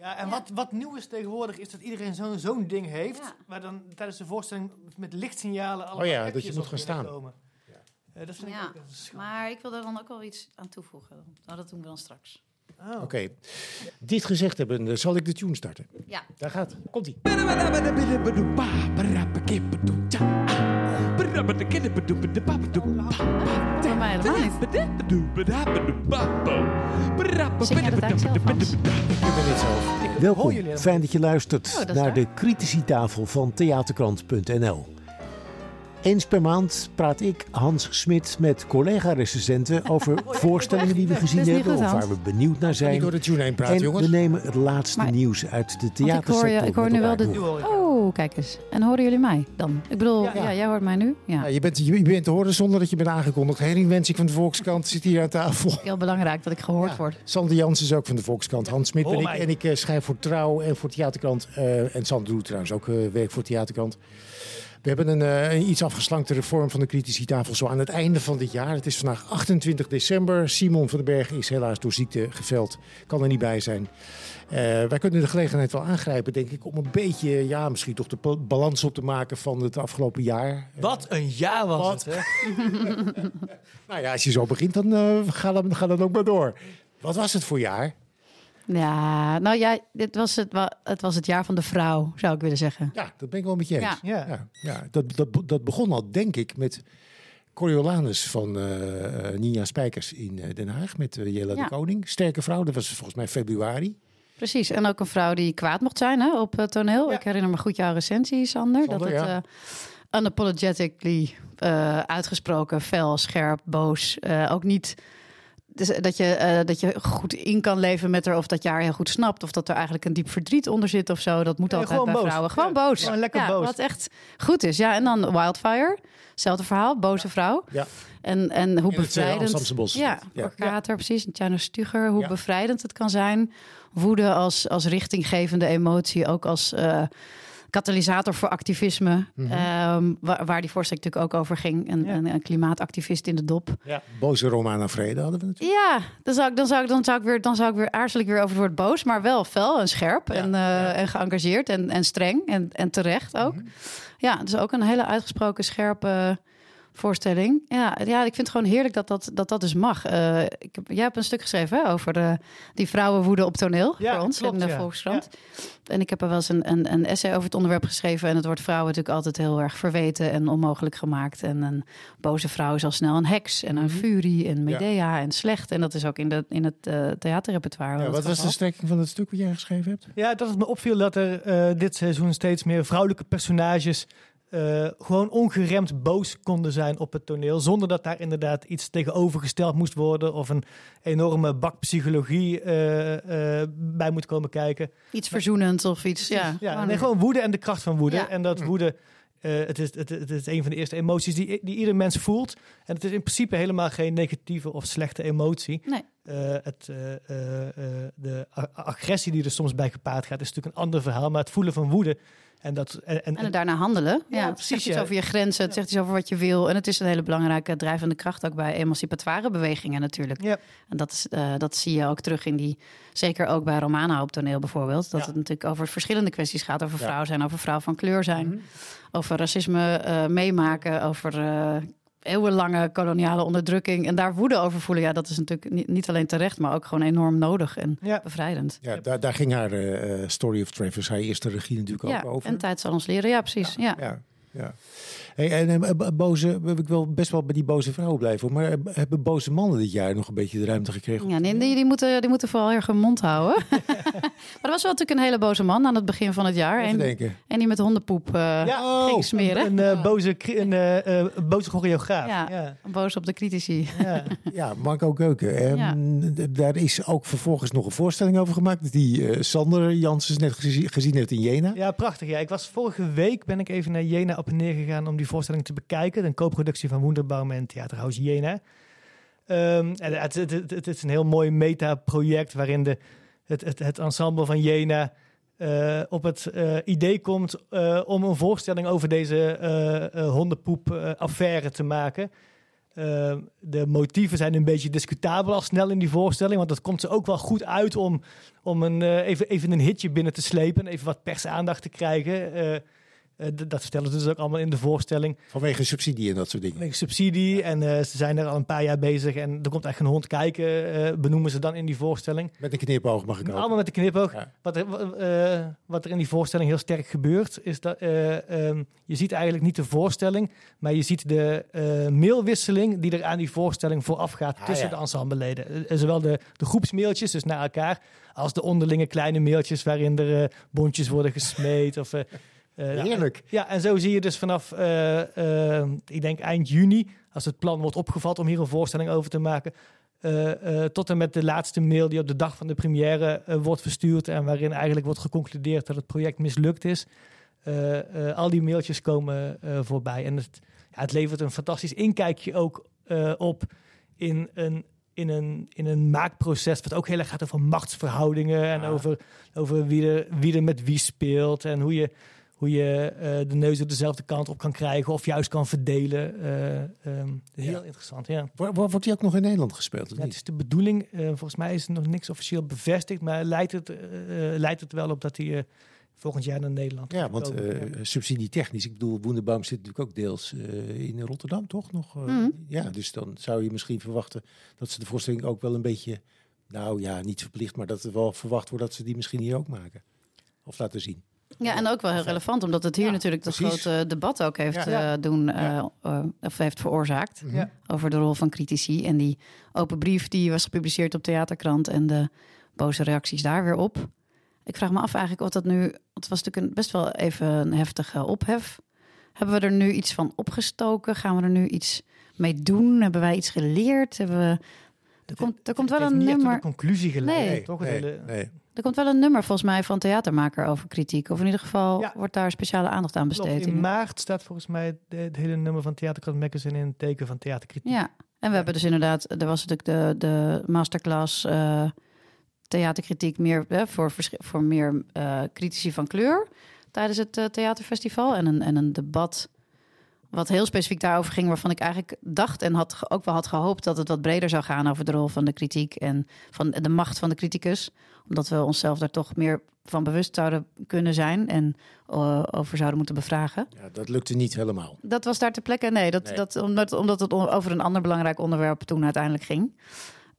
Ja, en Wat, wat nieuw is tegenwoordig is dat iedereen zo'n zo'n ding heeft. Ja. Waar dan tijdens de voorstelling met lichtsignalen allemaal Oh ja, dat je moet gaan staan. binnenkomen. Eh, dat vind ik ook een schande. Maar ik wil daar dan ook wel iets aan toevoegen. Nou, dat doen we dan straks. Oh. Oké. Dit gezegd hebben, zal ik de tune starten. Ja. Daar gaat. Komt-ie. Voor mij helemaal niet. Zing jij dat eigenlijk zelf, Hans? Ik ben dit zelf. hoor Welkom, jullie helemaal fijn dat je luistert Oh, dat is naar waar. de Criticitafel van theaterkrant.nl. Eens per maand praat ik, Hans Smit, met collega-recensenten over voorstellingen die we gezien Dat is niet hebben goed, of waar we Hans. benieuwd naar zijn. niet door de tune heen praten, En jongens. we nemen het laatste Maar- nieuws uit de Want ik hoor, theatersector. je, ik hoor met nu wel elkaar de... door. Nu ik Oh, kijk eens. En horen jullie mij dan? Ik bedoel, Ja. ja, jij hoort mij nu? Ja. Ja, je, bent, je, je bent te horen zonder dat je bent aangekondigd. Henry Wensing van de Volkskrant zit hier aan tafel. Heel belangrijk dat ik gehoord Ja. word. Sander Jans is ook van de Volkskrant. Hans Smit ben Hoor ik. mij. En ik eh, schrijf voor Trouw en voor Theaterkrant. eh, en Sander doet trouwens ook eh, werk voor Theaterkrant. We hebben een, eh, een iets afgeslanktere vorm van de criticitafel zo aan het einde van dit jaar. Het is vandaag 28 december. Simon van den Berg is helaas door ziekte geveld. Kan er niet bij zijn. Eh, wij kunnen de gelegenheid wel aangrijpen, denk ik, om een beetje, ja, misschien toch de balans op te maken van het afgelopen jaar. Wat een jaar was Wat? het, hè? Nou ja, als je zo begint, dan uh, ga, dan, ga dan ook maar door. Wat was het voor jaar? Ja, nou ja, dit was het, het was het jaar van de vrouw, zou ik willen zeggen. Ja, dat ben ik wel met je eens. Ja. Ja. Dat, dat, dat begon al, denk ik, met Coriolanus van eh, Nina Spijkers in eh, Den Haag. Met Ja. de Koning. Sterke vrouw, dat was volgens mij februari. Precies, en ook een vrouw die kwaad mocht zijn hè, op het toneel. Ja. Ik herinner me goed jouw recensie, Sander. Sander, dat het ja. eh, unapologetically uitgesproken, fel, scherp, boos. ook niet dus dat, je, eh, dat je goed in kan leven met haar... of dat je haar heel goed snapt... of dat er eigenlijk een diep verdriet onder zit of zo. Dat moet Nee, altijd bij boos. vrouwen. Gewoon Ja, boos. gewoon lekker Ja, boos. Wat echt goed is. Ja, en dan Wildfire. Hetzelfde verhaal, boze vrouw. Ja. En, en hoe In het, eh, bevrijdend... Bos. Ja, Ja. Orkater, precies. En Tjano Stuger, hoe Ja. bevrijdend het kan zijn. Woede als, als richtinggevende emotie, ook als eh, katalysator voor activisme. Mhm. Ehm, waar, waar die voorstelling natuurlijk ook over ging. Een, Ja. een, een klimaatactivist in de dop. Ja. Boze Romana Vrede hadden we natuurlijk. Ja, dan zou ik, dan zou ik, dan zou ik weer, dan zou ik weer aarzel ik weer over het woord boos, maar wel fel en scherp Ja, en, eh, ja. en geëngageerd en, en streng en, en terecht ook. Mhm. Ja, dus ook een hele uitgesproken scherpe voorstelling. Ja, ja, ik vind het gewoon heerlijk dat dat, dat, dat dus mag. Eh, ik heb, jij hebt een stuk geschreven hè, over de, die vrouwenwoede op toneel Ja, voor ons klopt, in de ja. Volkskrant. En ik heb er wel eens een, een, een essay over het onderwerp geschreven. En het wordt vrouwen natuurlijk altijd heel erg verweten en onmogelijk gemaakt. En een boze vrouw is al snel een heks en een Mhm. furie en Medea en slecht. En dat is ook in, de, in het eh, theaterrepertoire. Wat was de strekking van het stuk wat jij geschreven hebt? Ja, dat het me opviel dat er eh, dit seizoen steeds meer vrouwelijke personages eh, gewoon ongeremd boos konden zijn op het toneel. Zonder dat daar inderdaad iets tegenovergesteld moest worden. Of een enorme bak psychologie eh, eh, bij moet komen kijken. Iets verzoenends of iets. Ja, Ja, gewoon- nee, gewoon woede en de kracht van woede. Ja. En dat woede, eh, het, is, het, het is een van de eerste emoties die, die ieder mens voelt. En het is in principe helemaal geen negatieve of slechte emotie. Nee. Eh, het, eh, eh, eh, de agressie die er soms bij gepaard gaat, is natuurlijk een ander verhaal. Maar het voelen van woede. En, dat, en, en, En het daarna handelen. Ja, Ja, het precies, zegt iets over je grenzen. Het zegt iets over wat je wil. En het is een hele belangrijke drijvende kracht ook bij emancipatoire bewegingen natuurlijk. ja, En dat, is, eh, dat zie je ook terug in die, zeker ook bij Romana op toneel bijvoorbeeld. Dat Ja. het natuurlijk over verschillende kwesties gaat. Over vrouw zijn, over vrouw van kleur zijn. Mhm. Over racisme eh, meemaken, over eh, eeuwenlange koloniale onderdrukking. En daar woede over voelen. Ja, dat is natuurlijk niet, niet alleen terecht, maar ook gewoon enorm nodig en ja. bevrijdend. Ja, daar, daar ging haar eh, eh, Story of Travis, haar eerste regie natuurlijk Ja, ook over. en tijd zal ons leren. Ja, precies. Ja. Ja, ja. Hey, en eh, b- boze, ik wil best wel bij die boze vrouwen blijven, hoor. maar eh, hebben boze mannen dit jaar nog een beetje de ruimte gekregen? Ja, nee, die, die, moeten, die moeten vooral erg hun mond houden. maar er was wel natuurlijk een hele boze man aan het begin van het jaar. Even En, denken. en die met hondenpoep eh, Ja, ging smeren. Een, boze, een, boze choreograaf. Ja. Ja. Boos op de critici. Ja. Ja, Marco Keuken. Ehm, d- Daar is ook vervolgens nog een voorstelling over gemaakt. Die Sander Janssens net gezi- gezien heeft in Jena. Ja, prachtig. Ja. Ik was vorige week ben ik even naar Jena op en neer gegaan om die voorstelling te bekijken. Een co-productie van Wonderbaum en Theaterhuis Jena. Ehm, en het, het, het, is een heel mooi meta-project waarin de, het, het, ensemble van Jena eh, op het eh, idee komt eh, om een voorstelling over deze hondenpoep-affaire te maken. eh, de motieven zijn een beetje discutabel al snel in die voorstelling. Want dat komt ze ook wel goed uit om, om een, even, even een hitje binnen te slepen. Even wat persaandacht te krijgen. Eh, dat vertellen ze dus ook allemaal in de voorstelling. Vanwege subsidie en dat soort dingen. Wegen subsidie. En eh, ze zijn er al een paar jaar bezig. En er komt echt een hond kijken, eh, benoemen ze dan in die voorstelling. Met een knipoog mag ik ook. Allemaal met de knipoog. Ja. Wat, er, wa- wat er in die voorstelling heel sterk gebeurt, is dat eh, ehm, je ziet eigenlijk niet de voorstelling, maar je ziet de mailwisseling die er aan die voorstelling vooraf gaat Ah, tussen ja. de ensembeleden. Eh, zowel de, de groepsmailtjes, dus naar elkaar, als de onderlinge kleine mailtjes waarin er bondjes worden gesmeed. Of, eh, eh, Heerlijk. ja, en zo zie je dus vanaf, eh, eh, ik denk eind juni, als het plan wordt opgevat om hier een voorstelling over te maken, eh, eh, tot en met de laatste mail die op de dag van de première eh, wordt verstuurd en waarin eigenlijk wordt geconcludeerd dat het project mislukt is. Eh, eh, al die mailtjes komen eh, voorbij en het, ja, het levert een fantastisch inkijkje ook eh, op in een, in, een, in een maakproces wat ook heel erg gaat over machtsverhoudingen en over, over wie, er, wie er met wie speelt en hoe je, hoe je eh, de neus dezelfde kant op kan krijgen of juist kan verdelen. Eh, ehm, heel Ja. interessant, ja. Wo- Wordt die ook nog in Nederland gespeeld? Of Ja, het is de bedoeling, eh, volgens mij is er nog niks officieel bevestigd, maar lijkt het, lijkt het wel op dat hij eh, volgend jaar naar Nederland Ja, want komen. eh Ja. subsidietechnisch, ik bedoel, Woenderbaum zit natuurlijk ook deels eh, in Rotterdam, toch? Nog, eh, Mhm. Ja, dus dan zou je misschien verwachten dat ze de voorstelling ook wel een beetje, nou ja, niet verplicht, maar dat er wel verwacht wordt dat ze die misschien hier ook maken. Of laten zien. Ja, en ook wel heel relevant, omdat het hier Ja, natuurlijk dat precies. grote debat ook heeft, Ja. eh, doen, eh, eh, of heeft veroorzaakt. Ja. Over de rol van critici. En die open brief die was gepubliceerd op Theaterkrant en de boze reacties daar weer op. Ik vraag me af eigenlijk wat dat nu. Het was natuurlijk een, best wel even een heftige ophef. Hebben we er nu iets van opgestoken? Gaan we er nu iets mee doen? Hebben wij iets geleerd? Hebben we, er, komt, er komt wel Het heeft een niet echt tot nummer. een conclusie geleid, Nee. toch? Nee, nee. Er komt wel een nummer volgens mij van Theatermaker over kritiek. Of in ieder geval Ja. wordt daar speciale aandacht aan besteed. in maart staat volgens mij het hele nummer van Theaterkrant Magazine in het teken van theaterkritiek. Ja, en we hebben dus inderdaad, er was natuurlijk de, de masterclass eh, theaterkritiek meer hè, voor, voor meer eh, critici van kleur tijdens het eh, theaterfestival. En een, en een debat wat heel specifiek daarover ging, waarvan ik eigenlijk dacht en had, ook wel had gehoopt dat het wat breder zou gaan over de rol van de kritiek en van de macht van de criticus. Omdat we onszelf daar toch meer van bewust zouden kunnen zijn en eh, over zouden moeten bevragen. Ja, dat lukte niet helemaal. Dat was daar ter plekke. Nee, dat, Nee. Dat, omdat, omdat het over een ander belangrijk onderwerp toen uiteindelijk ging.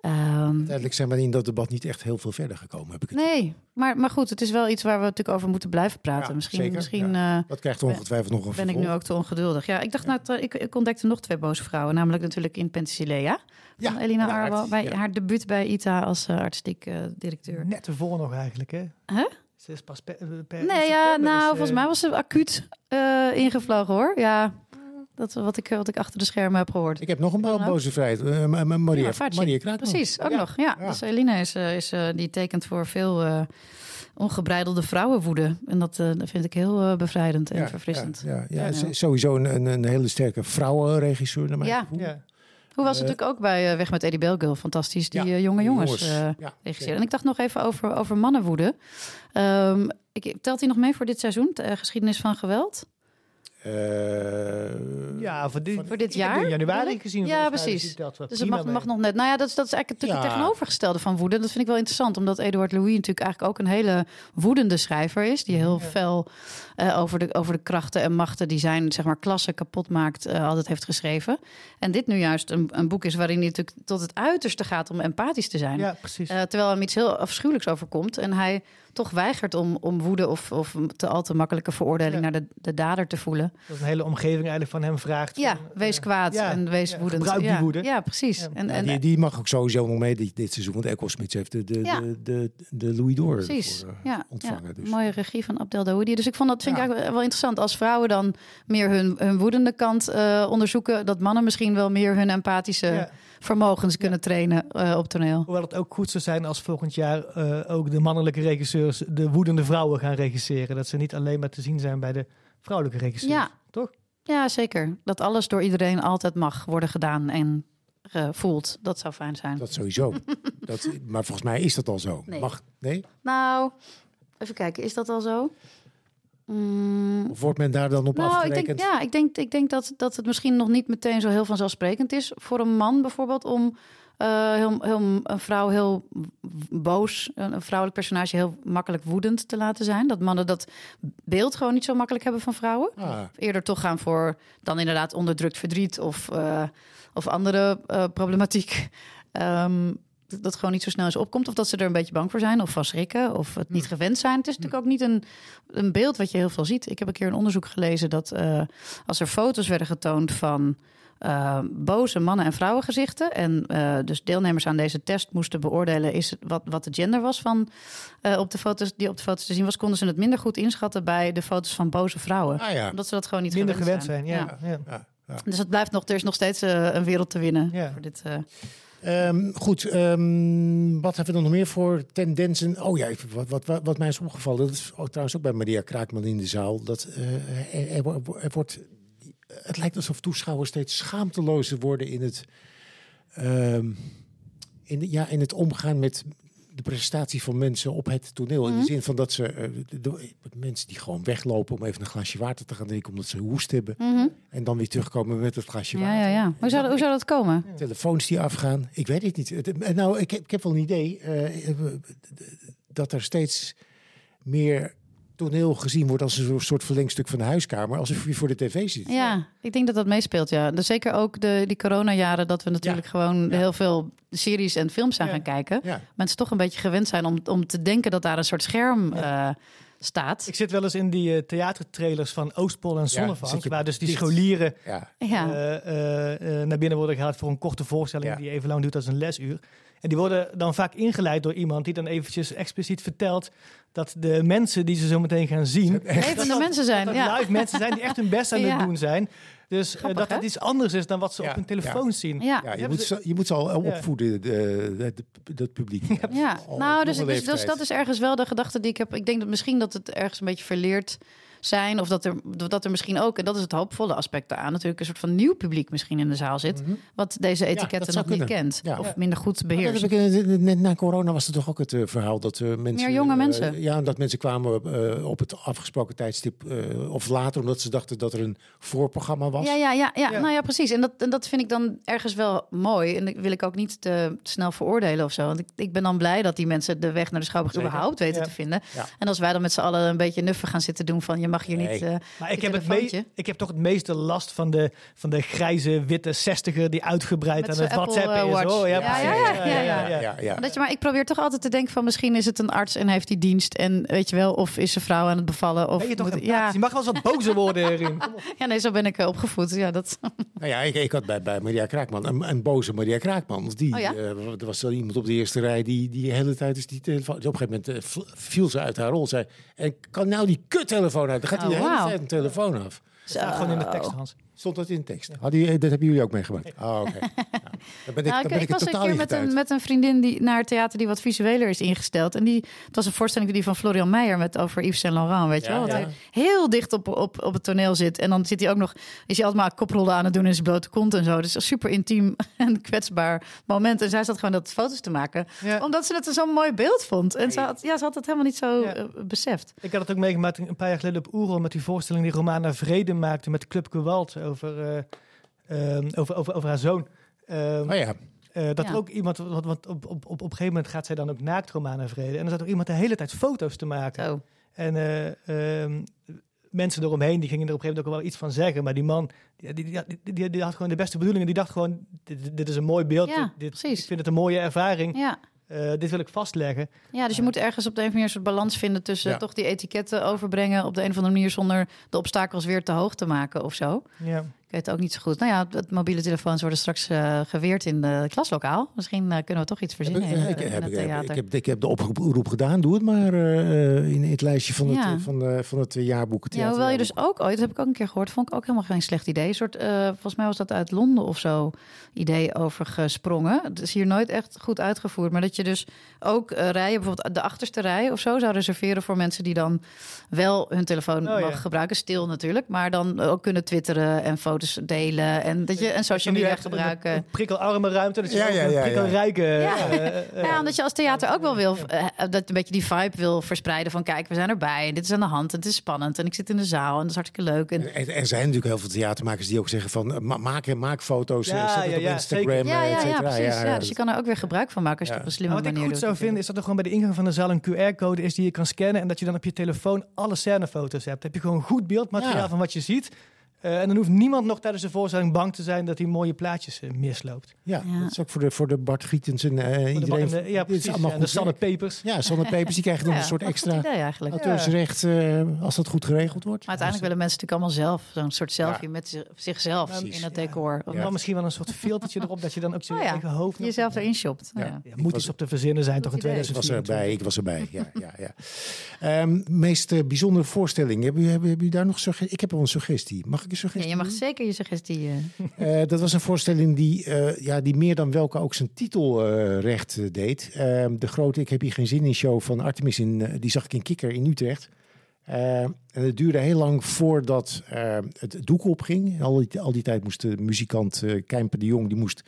Ehm, Uiteindelijk zijn we in dat debat niet echt heel veel verder gekomen, heb ik het nee, maar, maar goed, het is wel iets waar we natuurlijk over moeten blijven praten. Ja, misschien zeker, misschien eh, Dat krijgt ongetwijfeld nog een ben ik nu ook te ongeduldig. Ja, ik dacht, nou, t- ik, ik ontdekte nog twee boze vrouwen. Namelijk natuurlijk in Penthesilea. Van Ja, Elina Arwel. Bij ja. haar debuut bij ITA als eh, artistiek eh, directeur. Net ervoor nog eigenlijk, hè? Huh? Ze is pas per, per Nee, ja, nou, is, eh, volgens mij was ze acuut eh, ingevlogen hoor. Ja, dat wat ik, wat ik achter de schermen heb gehoord. Ik heb nog een boze vrijheid. Eh, ma- ma- Maria, Ja. Maria Kraakman. Precies, ook Ja. nog. Ja, Ja. dus Elina is, eh, is, eh, die tekent voor veel eh, ongebreidelde vrouwenwoede. En dat, eh, dat vind ik heel eh, bevrijdend en Ja, verfrissend. Ja, ja, ja, Ja, s- ja. sowieso een, een, een hele sterke vrouwenregisseur naar mijn Ja. gevoel. Ja. Hoe was het Eh, natuurlijk ook bij eh, Weg met Eddie Belgul? Fantastisch, die Ja, eh, jonge jongens, jongens. eh, Ja, regisseren. En ik dacht nog even over, over mannenwoede. Ehm, ik, telt hij nog mee voor dit seizoen? De eh, geschiedenis van geweld? Eh, Ja, voor dit, Voor dit jaar, januari gezien. Ja, mij, precies. dus dat Dus het mag, nog net. Nou ja, dat is, dat is eigenlijk natuurlijk het Ja. tegenovergestelde van woede. Dat vind ik wel interessant, omdat Eduard Louis natuurlijk eigenlijk ook een hele woedende schrijver is. Die heel Ja. fel eh, over, de, over de krachten en machten die zijn zeg maar, klasse kapot maakt, eh, altijd heeft geschreven. En dit nu juist een, een boek is waarin hij natuurlijk tot het uiterste gaat om empathisch te zijn. Ja, precies. Eh, terwijl hem iets heel afschuwelijks overkomt. En hij toch weigert om, om woede of, of te al te makkelijke veroordeling Ja. naar de, de dader te voelen. dat een hele omgeving eigenlijk van hem vraagt. Ja, van, wees eh, kwaad ja, en wees ja, woedend. gebruik die ja, woede. Ja, precies. Ja. En, ja, en, die, die mag ook sowieso nog mee dit, dit seizoen. Want Echo Smits heeft de, de, Ja. de, de, de Louis d'Or Precies, voor, eh, ja, ontvangen. ja. Dus. mooie regie van Abdel Daoudi. Dus ik vond dat vind ik eigenlijk wel interessant. Als vrouwen dan meer hun, hun woedende kant eh, onderzoeken, dat mannen misschien wel meer hun empathische Ja. Vermogens kunnen trainen eh, op toneel. Hoewel het ook goed zou zijn als volgend jaar eh, ook de mannelijke regisseurs de woedende vrouwen gaan regisseren. Dat ze niet alleen maar te zien zijn bij de vrouwelijke regisseurs. Ja. Toch? Ja, zeker. Dat alles door iedereen altijd mag worden gedaan en gevoeld. Dat zou fijn zijn. Dat sowieso. dat, maar volgens mij is dat al zo. Nee. Mag, nee? Nou, even kijken, is dat al zo? Mm, Of wordt men daar dan op nou, ik afgerekend? denk, ja, ik denk, ik denk dat, dat het misschien nog niet meteen zo heel vanzelfsprekend is voor een man bijvoorbeeld om eh, heel, heel, een vrouw heel boos, een, vrouwelijk personage heel makkelijk woedend te laten zijn. Dat mannen dat beeld gewoon niet zo makkelijk hebben van vrouwen. Ah, Eerder toch gaan voor dan inderdaad onderdrukt verdriet of, eh, of andere eh, problematiek. Ehm, dat gewoon niet zo snel eens opkomt. Of dat ze er een beetje bang voor zijn of van schrikken of het niet gewend zijn. Het is natuurlijk ook niet een, een beeld wat je heel veel ziet. Ik heb een keer een onderzoek gelezen dat eh, als er foto's werden getoond van eh, boze mannen- en vrouwengezichten. En eh, dus deelnemers aan deze test moesten beoordelen is het wat, wat de gender was van op de foto's die op de foto's te zien was, konden ze het minder goed inschatten bij de foto's van boze vrouwen. ah ja. Omdat ze dat gewoon niet Minder gewend, zijn, ja. ja. ja. Dus het blijft nog, er is nog steeds een wereld te winnen voor dit. Eh, Ehm, goed, ehm, wat hebben we dan nog meer voor tendensen? Oh ja, wat, wat, wat, mij is opgevallen, dat is ook, trouwens ook bij Maria Kraakman in de zaal, dat eh, wo- wordt, het lijkt alsof toeschouwers steeds schaamtelozer worden in het, ehm, in, ja, in het omgaan met de prestatie van mensen op het toneel. In de Mhm. zin van dat ze, eh, de, de- mensen die gewoon weglopen om even een glaasje water te gaan drinken omdat ze hoest hebben. mhm. En dan weer terugkomen met het glaasje Ja, water. ja, ja. Hoe zou, hoe zou dat komen? Telefoons die afgaan. Ik weet het niet. Eh, nou, ik heb, ik heb wel een idee eh, dat er steeds meer toneel gezien wordt als een soort verlengstuk van de huiskamer. Alsof je voor de tv zit. Ja, ik denk dat dat meespeelt, ja. Dus zeker ook de, die coronajaren dat we natuurlijk gewoon Ja. heel veel series en films zijn Ja. gaan kijken. Mensen toch een beetje gewend zijn om, om te denken dat daar een soort scherm Ja. Staat. Ik zit wel eens in die eh, theatertrailers van Oostpol en Zonnevank, waar dus die dicht. scholieren Ja. Eh, eh, eh, naar binnen worden gehaald voor een korte voorstelling Ja. die even lang duurt als een lesuur. En die worden dan vaak ingeleid door iemand die dan eventjes expliciet vertelt dat de mensen die ze zo meteen gaan zien, levende mensen zijn. dat Ja. live mensen zijn die echt hun best aan Ja. het doen zijn. Dus eh, Grappig, dat het iets anders is dan wat ze Ja, op hun telefoon zien. Ja. Ja, je, moet ze- je moet ze al Ja. opvoeden, de, dat publiek. Ja, Al nou, dus, dus, dus dat is ergens wel de gedachte die ik heb. Ik denk dat misschien dat het ergens een beetje verleerd zijn. Of dat er, dat er misschien ook, en dat is het hoopvolle aspect aan, natuurlijk een soort van nieuw publiek misschien in de zaal zit. Mhm. Wat deze etiketten nog niet kent. Ja. Of minder goed beheerst. eh, net na corona was er toch ook het eh, verhaal dat eh, mensen... Meer jonge mensen. ja, dat mensen kwamen op het afgesproken tijdstip of later... omdat ze dachten dat er een voorprogramma was. Ja, ja, ja, ja. Ja. nou ja, precies. En dat, en dat vind ik dan ergens wel mooi. En dat wil ik ook niet te snel veroordelen of zo. Want ik, ik ben dan blij dat die mensen de weg naar de Schouwburg überhaupt weten te vinden. En als wij dan met z'n allen een beetje nuffen gaan zitten doen van... je mag hier Nee. niet... eh, Maar ik Je heb, het telefoontje. me- ik heb toch het meeste last van de, van de grijze, witte zestiger die uitgebreid Met aan zijn het Apple, WhatsApp eh, is. Watch. Oh, ja, Ja, ja, ja, ja, ja, ja, ja. Dat je, maar ik probeer toch altijd te denken van misschien is het een arts en heeft die dienst en weet je wel, of is een vrouw aan het bevallen of Ben je toch moet- ja, Je mag wel eens wat bozer worden erin. Ja, nee, zo ben ik eh, opgevoed. Ja, dat Nou ja, ik, ik had bij, bij Maria Kraakman een, een boze Maria Kraakman. Die, Oh ja? eh, er was wel iemand op de eerste rij die, die de hele tijd is die telefoon. Op een gegeven moment viel ze uit haar rol. Zei, en kan nou die kuttelefoon uit? Dan gaat hij Oh, de hele tijd een telefoon af. Staat gewoon in de tekst, Hans. Stond dat in de tekst? Had die, dat hebben jullie ook meegemaakt? Oh, oké. Nou, dan ben ik, Nou, dan ik, ben ik, ik was een totaal keer met een, met een vriendin die naar het theater die wat visueler is ingesteld. En die, het was een voorstelling die van Florian Meijer met over Yves Saint Laurent, weet je wel. Dat ja. hij heel dicht op, op, op het toneel zit. En dan zit hij ook nog, is hij altijd maar koprollen aan het doen in zijn blote kont en zo. Dus een super intiem en kwetsbaar moment. En zij zat gewoon dat foto's te maken. Ja. Omdat ze het een zo'n mooi beeld vond. En ze had, ja, ze had het helemaal niet zo Ja. eh, beseft. Ik had het ook meegemaakt een paar jaar geleden op Oerol met die voorstelling die Romana Vrede maakte met Club Gewalt over, eh, ehm, over, over, over haar zoon. Ehm, Oh ja, eh, dat Ja. er ook iemand, want, want op, op, op, op een gegeven moment gaat zij dan ook naakt Romana Vrede. En dan zat er iemand de hele tijd foto's te maken. Zo. En eh, ehm, mensen eromheen, die gingen er op een gegeven moment ook wel iets van zeggen. Maar die man, die, die, die, die, die had gewoon de beste bedoelingen. Die dacht gewoon, dit, dit is een mooi beeld. Ja, dit, dit- precies. Ik vind het een mooie ervaring. Ja. Eh, dit wil ik vastleggen. Ja, dus je moet ergens op de een of andere manier een soort balans vinden tussen Ja. toch die etiketten overbrengen op de een of andere manier zonder de obstakels weer te hoog te maken of zo. Ja. Ik weet het ook niet zo goed. Nou ja, het mobiele telefoons worden straks eh, geweerd in de klaslokaal. Misschien eh, kunnen we toch iets heb verzinnen ik, in, eh, ik, in heb, het ik, heb, theater. ik, heb, ik heb de oproep gedaan. Doe het maar eh, eh, in het lijstje van het, Ja. eh, van, eh, van het jaarboek. het ja, hoewel je dus ook ooit, dat heb ik ook een keer gehoord, vond ik ook helemaal geen slecht idee. Een soort, eh, volgens mij was dat uit Londen of zo, idee over gesprongen. Het is hier nooit echt goed uitgevoerd. Maar dat je dus ook eh, rijen, bijvoorbeeld de achterste rij of zo, zou reserveren voor mensen die dan wel hun telefoon Oh, ja. mogen gebruiken. Stil natuurlijk, maar dan ook kunnen twitteren en foto's foto's delen. En dat je een social media gebruiken. Een prikkelarme ruimte. Dat je Ja, ook ja, een ja, ja. prikkelrijke... Ja. eh, eh, Ja, omdat je als theater ook wel wil, eh, dat een beetje die vibe wil verspreiden van kijk, we zijn erbij en dit is aan de hand, het is spannend en ik zit in de zaal en dat is hartstikke leuk. En, En er zijn natuurlijk heel veel theatermakers die ook zeggen van... ma- maak, maak foto's, Ja, zet het ja, op ja, Instagram, ja, ja, ja, precies. Ja, dus je kan er ook weer gebruik van maken als je Ja. het op een slimme Maar wat ik goed zou vinden, is dat er gewoon bij de ingang van de zaal een QR-code is die je kan scannen. En dat je dan op je telefoon alle scènefoto's hebt. Dan heb je gewoon goed beeldmateriaal Ja. van wat je ziet. Eh, en dan hoeft niemand nog tijdens de voorstelling bang te zijn dat hij mooie plaatjes eh, misloopt. Ja, Ja. dat is ook voor de, voor de Bart Gietens en eh, iedereen. de- ja, dit is precies. allemaal ja, en de Sanne werk. Papers. Ja, Sanne Papers, die krijgen dan Ja, een soort extra auteursrecht eh, als dat goed geregeld wordt. Maar uiteindelijk willen mensen natuurlijk allemaal zelf zo'n soort selfie Ja. met zi- zichzelf Precies, in het ja. decor. Of Ja. Dan misschien wel een soort filtertje erop, dat je dan ook zo Oh je ja, eigen hoofd... jezelf erin shopt. Ja. Ja. Ja, moet iets op te verzinnen zijn toch in Goed idee. Ik was 2024. erbij, ik was erbij. Ja, ja, ja. Ehm, meest bijzondere voorstelling. Hebben jullie daar nog suggestie? Ik heb wel een suggestie. Mag ik een Ja, suggestie? je mag zeker je suggestie. eh, Eh, dat was een voorstelling die, eh, ja, die meer dan welke ook zijn titel recht deed. Ehm, de grote Ik heb hier geen zin in show van Artemis, in, die zag ik in Kikker in Utrecht. Eh, en het duurde heel lang voordat eh, het doek opging. Al die, al die tijd moest de muzikant eh Kijmper de Jong, die moest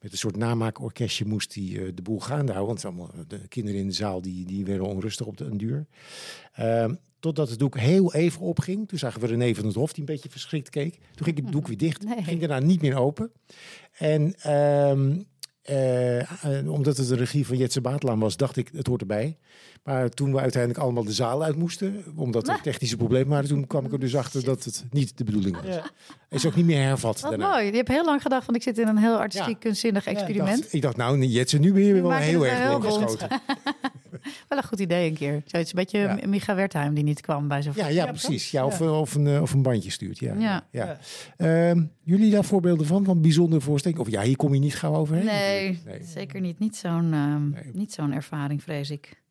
met een soort namaakorkestje moest die, de boel gaande houden. Want allemaal de kinderen in de zaal die, die werden onrustig op de een duur. Ehm, totdat het doek heel even opging. Toen zagen we René van het Hof die een beetje verschrikt keek. Toen ging het doek weer dicht. Nee. Ging daarna niet meer open. En ehm, eh, eh, omdat het de regie van Jetse Baatlaan was, dacht ik, het hoort erbij. Maar toen we uiteindelijk allemaal de zaal uit moesten, omdat er technische problemen waren, toen kwam ik er dus achter dat het niet de bedoeling was. Ja. Is ook niet meer hervat Wat daarna. mooi. Je hebt heel lang gedacht van ik zit in een heel artistiek, Ja. kunstzinnig Ik experiment. dacht, ik dacht, nou, Jetse, nu ben je weer wel heel erg heel doorgeschoten. Wel een goed idee een keer. Zoiets een beetje Ja. Micha Wertheim die niet kwam bij zo'n Ja, ja, precies. Ja, of, of, een, eh, of een bandje stuurt. Ja, Ja. ja. Ehm, jullie daar voorbeelden van, van bijzondere voorstellingen? Of ja, hier kom je niet gauw overheen. Nee, natuurlijk. zeker niet. Niet zo'n ehm, Nee. niet zo'n ervaring, vrees ik.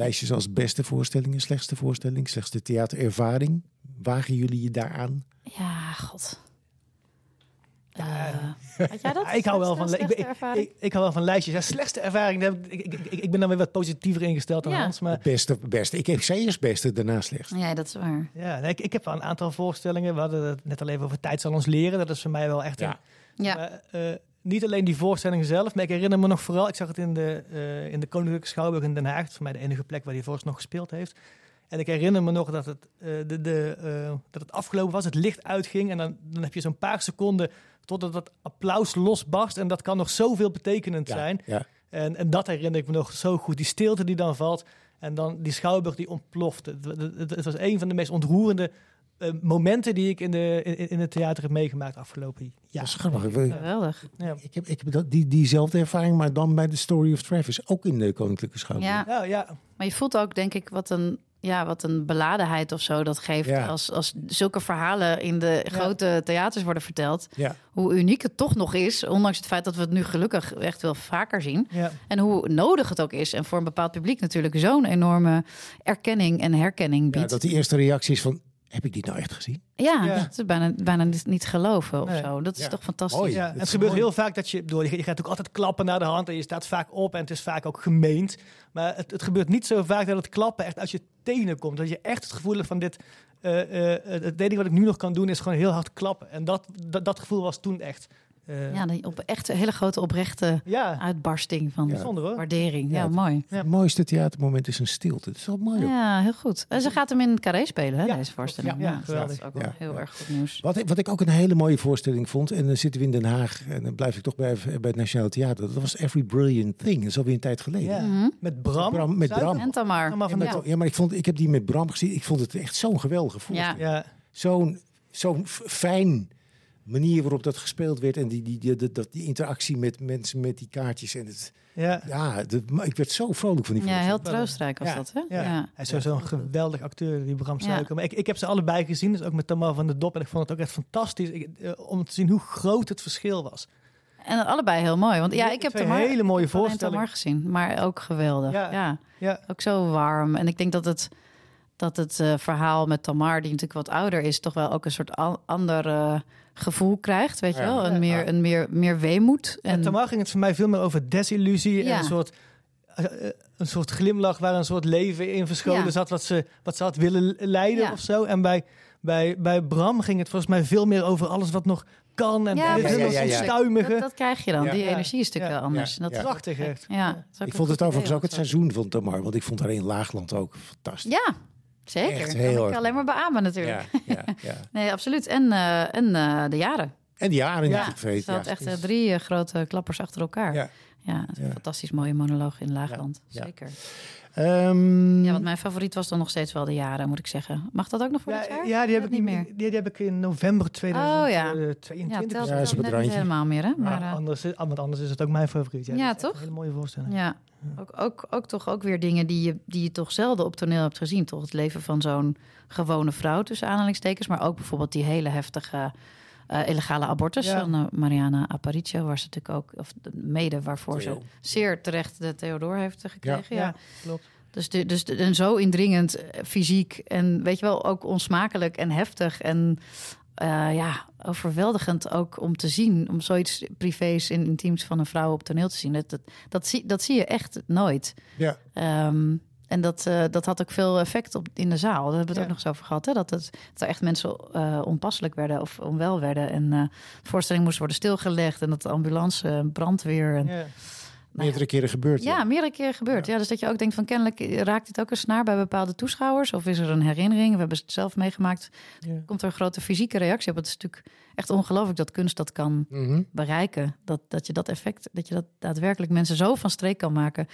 Lijstjes als beste voorstellingen, slechtste voorstelling, slechtste theaterervaring. Wagen jullie je daaraan? Ja, god. Eh, had jij dat? Ja, ik hou wel van, ik, ben- ik, ervaring? ik, ik hou wel van lijstjes. Ja, slechtste ervaring. Ik, ik, ik, ik ben dan weer wat positiever ingesteld dan Ja. Hans. Maar Beste, beste. Ik heb zei eerst beste, daarna slechtste. Ja, dat is waar. ja, nee, ik, ik heb wel een aantal voorstellingen. We hadden het net al even over Tijd zal ons leren. Dat is voor mij wel echt een, Ja. Ja, Maar, eh, niet alleen die voorstelling zelf, maar ik herinner me nog vooral, ik zag het in de, eh, in de Koninklijke Schouwburg in Den Haag. Voor mij de enige plek waar hij voorst nog gespeeld heeft. En ik herinner me nog dat het, eh, de, de, eh, dat het afgelopen was, het licht uitging. En dan, dan heb je zo'n paar seconden totdat dat applaus losbarst. En dat kan nog zoveel betekenend Ja, zijn. ja. En, en dat herinner ik me nog zo goed. Die stilte die dan valt. En dan die schouwburg die ontploft. Het, het, het- het was een van de meest ontroerende eh, momenten die ik in, de, in, in het theater heb meegemaakt afgelopen jaar. Dat is grappig. Geweldig. Ja. ik heb, ik heb dat, die, diezelfde ervaring, maar dan bij de Story of Travis. Ook in de Koninklijke Schouwburg. Ja, Ja, ja. maar je voelt ook, denk ik, wat een, ja, wat een beladenheid of zo dat geeft. Ja. Als, als zulke verhalen in de grote theaters worden verteld. Ja. Hoe uniek het toch nog is, ondanks het feit dat we het nu gelukkig echt wel vaker zien. ja. En hoe nodig het ook is. En voor een bepaald publiek natuurlijk zo'n enorme erkenning en herkenning Ja, biedt. dat die eerste reactie is van, heb ik dit nou echt gezien? Ja, Ja. het is bijna, bijna niet- geloven of Nee. zo. Dat is Ja. toch fantastisch. Mooi. Ja, dat het gebeurt mooi. heel vaak dat je, bedoel, je, gaat natuurlijk altijd klappen naar de hand en je staat vaak op en het is vaak ook gemeend. Maar het, het gebeurt niet zo vaak dat het klappen echt uit je tenen komt. Dat je echt het gevoel hebt van dit, eh, eh, het enige wat ik nu nog kan doen is gewoon heel hard klappen. En dat, dat, dat gevoel was toen echt. Eh, Ja, op echt een hele grote oprechte ja, uitbarsting van bijzonder hoor. waardering. Ja, Ja, het- mooi. Ja. Het mooiste theatermoment is een stilte. Dat is wel mooi. ook. Ja, heel goed. En ze gaat hem in Carré spelen, hè, Ja, deze voorstelling. ja, Ja, dat geweldig. is ook wel Ja, heel ja. erg goed nieuws. Wat ik, wat ik ook een hele mooie voorstelling vond, en dan zitten we in Den Haag, en dan blijf ik toch bij, bij het Nationaal Theater. Dat was Every Brilliant Thing. Dat is alweer een tijd geleden. Ja. Mhm. Met Bram. Bram- met. Bram. En Tamar. Tamar van Ja, maar, ja, maar ik, vond, ik heb die met Bram gezien. Ik vond het echt zo'n geweldige voorstelling. Ja. Ja, Zo'n zo'n fijn manier waarop dat gespeeld werd. En die, die, die, die, dat- die interactie met mensen met die kaartjes. En het, ja. ja, de- maar ik werd zo vrolijk van die Ja, heel voorstelling. troostrijk was Ja. dat, hè? Ja. Ja. Hij is sowieso een geweldig acteur, die Bram Ja. Suiker. Maar ik, ik heb ze allebei gezien, dus ook met Tamar van de Dop. En ik vond het ook echt fantastisch ik, eh, om te zien hoe groot het verschil was. En allebei heel mooi. Want ja, ik heb Tamar, hele mooie. Tamar gezien, maar ook geweldig. Ja. Ja. Ja, ook zo warm. En ik denk dat het, dat het eh, verhaal met Tamar, die natuurlijk wat ouder is, toch wel ook een soort an- ander eh, gevoel krijgt. Weet je wel? Een meer, een meer, meer weemoed. En En, ging het voor mij veel meer over desillusie en een soort eh, eh, een soort glimlach waar een soort leven in verscholen Ja. zat, wat ze, wat ze had willen leiden Ja. of zo. En bij, bij, bij Bram ging het volgens mij veel meer over alles wat nog kan en Ja, dit ja, ja. onstuimige. Dat, dat krijg je dan. Ja. Die energie is natuurlijk Ja. wel anders. Ja. Dat, Ja. Prachtig echt. Ja, Ik vond het overigens ook het zo. seizoen van Tamar, want ik vond haar in Laagland ook fantastisch. Ja, zeker. Echt Kan ik alleen maar beamen natuurlijk. ja, ja, ja. Nee, absoluut. En, eh, en eh, de jaren. En die jaren Ja. vergeten. Ze had echt eh, drie eh, grote klappers achter elkaar. Ja, een Ja. fantastisch mooie monoloog in Laagland. Ja. Zeker. Ehm, Ja, want mijn favoriet was dan nog steeds wel de jaren, moet ik zeggen. Mag dat ook nog voor Ja, dit jaar? ja, die heb ik niet meer. Die, die heb ik in november Oh, 2022. Ja, telt Ja, ja, is niet helemaal meer, hè? Maar, Maar eh, anders, is- want anders is het ook mijn favoriet. Ja, Ja, dat is echt toch? Een hele mooie voorstelling. ja, ook, ook, ook toch ook weer dingen die je, die je toch zelden op toneel hebt gezien. Toch het leven van zo'n gewone vrouw, tussen aanhalingstekens. Maar ook bijvoorbeeld die hele heftige eh, illegale abortus Ja. van eh, Mariana Aparicio. Waar ze natuurlijk ook, of de- mede waarvoor ze zeer terecht de Theodor heeft eh, gekregen. Ja. Ja, klopt. Dus, de, dus de, en zo indringend fysiek en weet je wel, ook onsmakelijk en heftig en eh, ja, overweldigend ook om te zien, om zoiets privés en intiems van een vrouw op toneel te zien. Dat, dat, dat, zie, dat zie je echt nooit. Ja. Ehm, en dat, eh, dat had ook veel effect op in de zaal. Daar hebben we het Ja. ook nog eens over gehad. Hè? Dat, het, dat er echt mensen eh, onpasselijk werden of onwel werden. En eh, de voorstelling moest worden stilgelegd. En dat de ambulance, eh, brandweer. En, Ja. Meerdere keren gebeurd. ja, meerdere keren gebeurd. Ja. dus dat je ook denkt van kennelijk raakt dit ook een snaar bij bepaalde toeschouwers. Of is er een herinnering? We hebben het zelf meegemaakt. Ja. Komt er een grote fysieke reactie op? Het is natuurlijk echt ongelooflijk dat kunst dat kan Mhm. bereiken. Dat, dat je dat effect, dat je dat daadwerkelijk mensen zo van streek kan maken.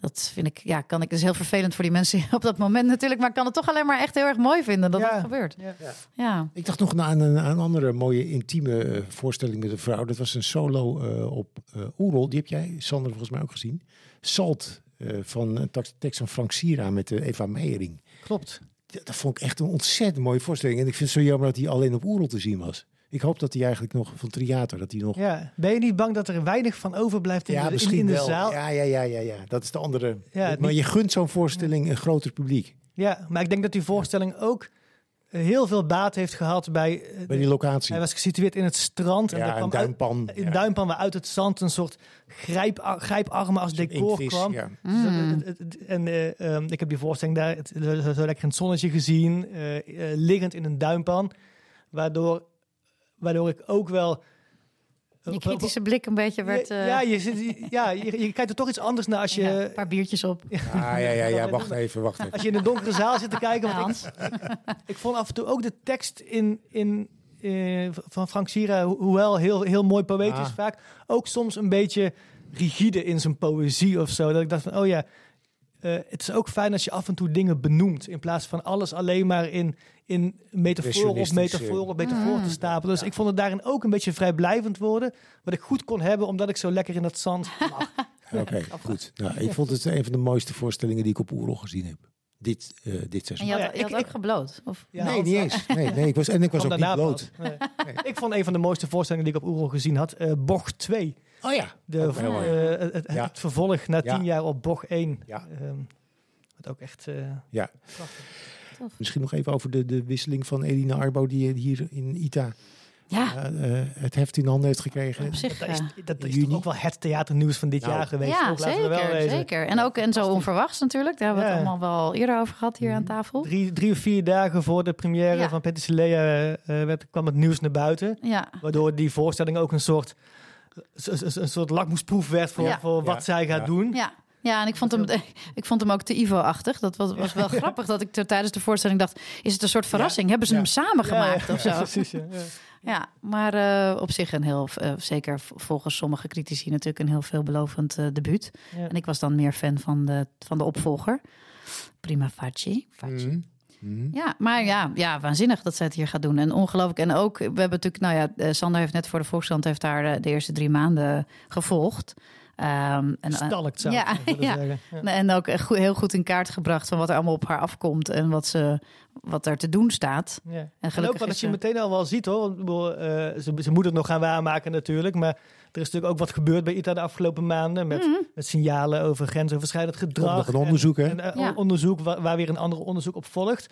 Dat vind ik, ja, kan ik, is heel vervelend voor die mensen op dat moment natuurlijk. Maar ik kan het toch alleen maar echt heel erg mooi vinden dat Ja. dat gebeurt. Ja. Ja. Ik dacht nog aan een, aan een andere mooie intieme eh, voorstelling met een vrouw. Dat was een solo eh, op eh Oerol. Die heb jij, Sander, volgens mij ook gezien. Salt eh, van een tax- tekst van Frank Sira met eh, Eva Meijering. Klopt. Dat vond ik echt een ontzettend mooie voorstelling. En ik vind het zo jammer dat hij alleen op Oerol te zien was. Ik hoop dat hij eigenlijk nog van Triater, dat hij nog... Ja. Ben je niet bang dat er weinig van overblijft in, Ja, de, in, misschien in de zaal? Ja, ja, ja, ja, ja. Dat is de andere. Ja, maar niet- je gunt zo'n voorstelling een groter publiek. Ja, maar ik denk dat die voorstelling ook eh, heel veel baat heeft gehad bij... eh, Bij die locatie. Hij was gesitueerd in het strand. en daar ja, kwam een duimpan. Uit, in ja. duimpan waar uit het zand een soort grijp, grijparmen als decor Inktvis, kwam. Ja. Mm. En eh, ehm, ik heb die voorstelling daar het, zo zo lekker in het zonnetje gezien, eh, eh, liggend in een duimpan. Waardoor, waardoor ik ook wel... Je kritische blik een beetje werd... ja, eh, ja, je, zit, ja je, je kijkt er toch iets anders naar als je, ja, een paar biertjes op. Ah, ja, ja, ja. Wacht even, wacht even. als je in een donkere zaal zit te kijken. Ja, Want ik, Hans. ik vond af en toe ook de tekst in, in, eh, van Frank Sira, ho- hoewel heel, heel mooi poëtisch Ah. vaak, ook soms een beetje rigide in zijn poëzie of zo. Dat ik dacht van, oh ja, eh, het is ook fijn als je af en toe dingen benoemt, in plaats van alles alleen maar in, in metafoor Impressionistische- metafoor op metafoor te Mm. stapelen. Dus ik vond het daarin ook een beetje vrijblijvend worden, wat ik goed kon hebben, omdat ik zo lekker in dat zand lag. Oké, goed. Nou, ik vond het een van de mooiste voorstellingen die ik op Oerol gezien heb. Dit, eh, dit En seizoen. je had, Oh ja, je had ik- ook ik- gebloot? Of? Ja, nee, niet eens. Nee, nee, ik was, en ik was ook niet bloot. Nee. Ik vond een van de mooiste voorstellingen die ik op Oerol gezien had, eh Bocht 2. Oh ja. De, eh, het, het- Ja. het vervolg na Ja. tien jaar op bocht 1. Ja. Ehm, wat ook echt... eh, Ja. prachtig. Misschien nog even over de, de wisseling van Elina Arbo, die eh, hier in ITA Ja, het heft in handen heeft gekregen. op zich. Dat is, dat is toch ook wel het theaternieuws van dit Nou. jaar geweest. ja, toch? Laten we wel zeker, zeker. En ook en zo onverwachts natuurlijk. Daar hebben we het allemaal wel eerder over gehad hier aan tafel. Drie, drie of vier dagen voor de première Ja. van Petit Celea eh, werd, kwam het nieuws naar buiten. Ja, Waardoor die voorstelling ook een soort, een, soort lakmoesproef werd voor, Ja. voor wat Ja. zij gaat Ja. doen. ja. Ja, en ik vond, hem, ik vond hem ook te Ivo-achtig. Dat was, was wel grappig dat ik er tijdens de voorstelling dacht... is het een soort verrassing? Hebben ze Ja. hem samen gemaakt Ja, of zo? precies, ja. Ja. Ja, maar eh, op zich een heel, eh, zeker volgens sommige critici natuurlijk een heel veelbelovend eh debuut. Ja. En ik was dan meer fan van de, van de opvolger. Prima Facie. Facie. Mhm. Mhm. Ja, maar ja, ja, waanzinnig dat zij het hier gaat doen. En ongelooflijk. En ook, we hebben natuurlijk, nou ja, eh, Sander heeft net voor de Volkskrant heeft daar eh, de eerste drie maanden gevolgd. Ehm, en, eh, Stalkt zou Ja, ik ja. zeggen. Ja. en ook heel goed in kaart gebracht van wat er allemaal op haar afkomt en wat, ze, wat er te doen staat. Ja. En, gelukkig ook is je ze- meteen al wel ziet hoor. Want, eh, ze, ze moeten het nog gaan waarmaken natuurlijk. Maar er is natuurlijk ook wat gebeurd bij ITA de afgelopen maanden. Met, Mhm. met signalen over grensoverschrijdend gedrag. Een onderzoek, hè? En, en, eh, Ja. onderzoek waar, waar weer een ander onderzoek op volgt.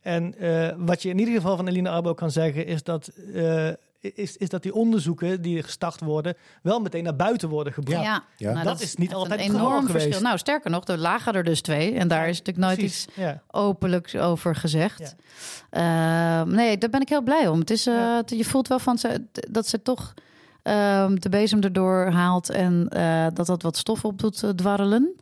En eh, wat je in ieder geval van Eline Arbo kan zeggen... is dat eh, is, is dat die onderzoeken die gestart worden, wel meteen naar buiten worden gebracht. Ja, Ja. Nou, Dat is niet altijd een het geval enorm geweest. verschil. Nou, sterker nog, er lagen er dus twee. En daar is natuurlijk nooit Precies, iets Ja. openlijk over gezegd. Ehm, nee, daar ben ik heel blij om. Het is, eh, je voelt wel van ze, dat ze toch ehm, de bezem erdoor haalt en eh, dat dat wat stof op doet eh, dwarrelen.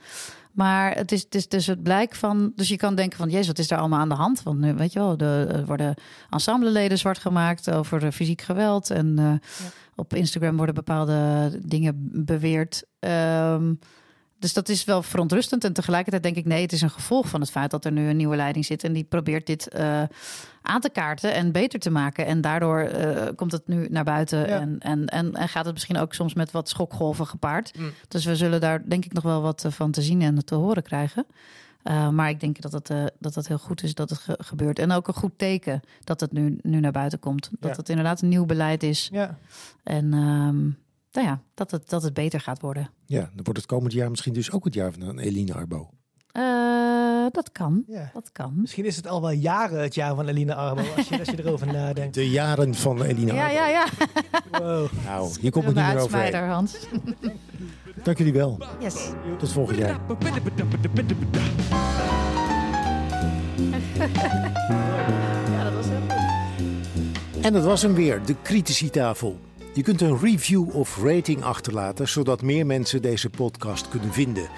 Maar het is, het is dus het blijk van. Dus je kan denken van, jezus, wat is daar allemaal aan de hand? Want nu, weet je wel, de, er worden ensembleleden zwart gemaakt over fysiek geweld. En eh, op Instagram worden bepaalde dingen beweerd. Ehm, dus dat is wel verontrustend. En tegelijkertijd denk ik, nee, het is een gevolg van het feit dat er nu een nieuwe leiding zit. En die probeert dit eh, aan te kaarten en beter te maken. En daardoor eh, komt het nu naar buiten. Ja. En, en, en, en gaat het misschien ook soms met wat schokgolven gepaard. Mm. Dus we zullen daar denk ik nog wel wat eh, van te zien en te horen krijgen. Uh, maar ik denk dat het, uh, dat het heel goed is dat het ge gebeurt. En ook een goed teken dat het nu, nu naar buiten komt. Dat Ja. het inderdaad een nieuw beleid is. Ja. En um, nou ja, dat het, dat het beter gaat worden. Ja, dan wordt het komend jaar misschien dus ook het jaar van een Eline Arbo. Uh, dat kan. Ja. Dat kan. Misschien is het al wel jaren het jaar van Eline Arbo, als je, als je erover nadenkt. De jaren van Eline Ja, Arbo. ja, ja. Wow. Nou, je komt er niet meer. Uitsmijder, Hans. Dank jullie wel. Yes. Tot volgend jaar. Ja, dat was heel goed. En dat was hem weer, de Criticitafel. Je kunt een review of rating achterlaten, zodat meer mensen deze podcast kunnen vinden.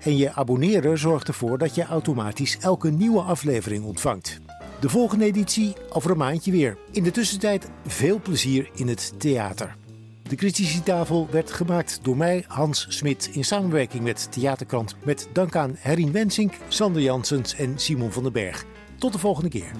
En je abonneren zorgt ervoor dat je automatisch elke nieuwe aflevering ontvangt. De volgende editie over een maandje weer. In de tussentijd veel plezier in het theater. De Criticitafel werd gemaakt door mij, Hans Smit, in samenwerking met Theaterkrant. Met dank aan Herien Wensink, Sander Janssens en Simon van den Berg. Tot de volgende keer.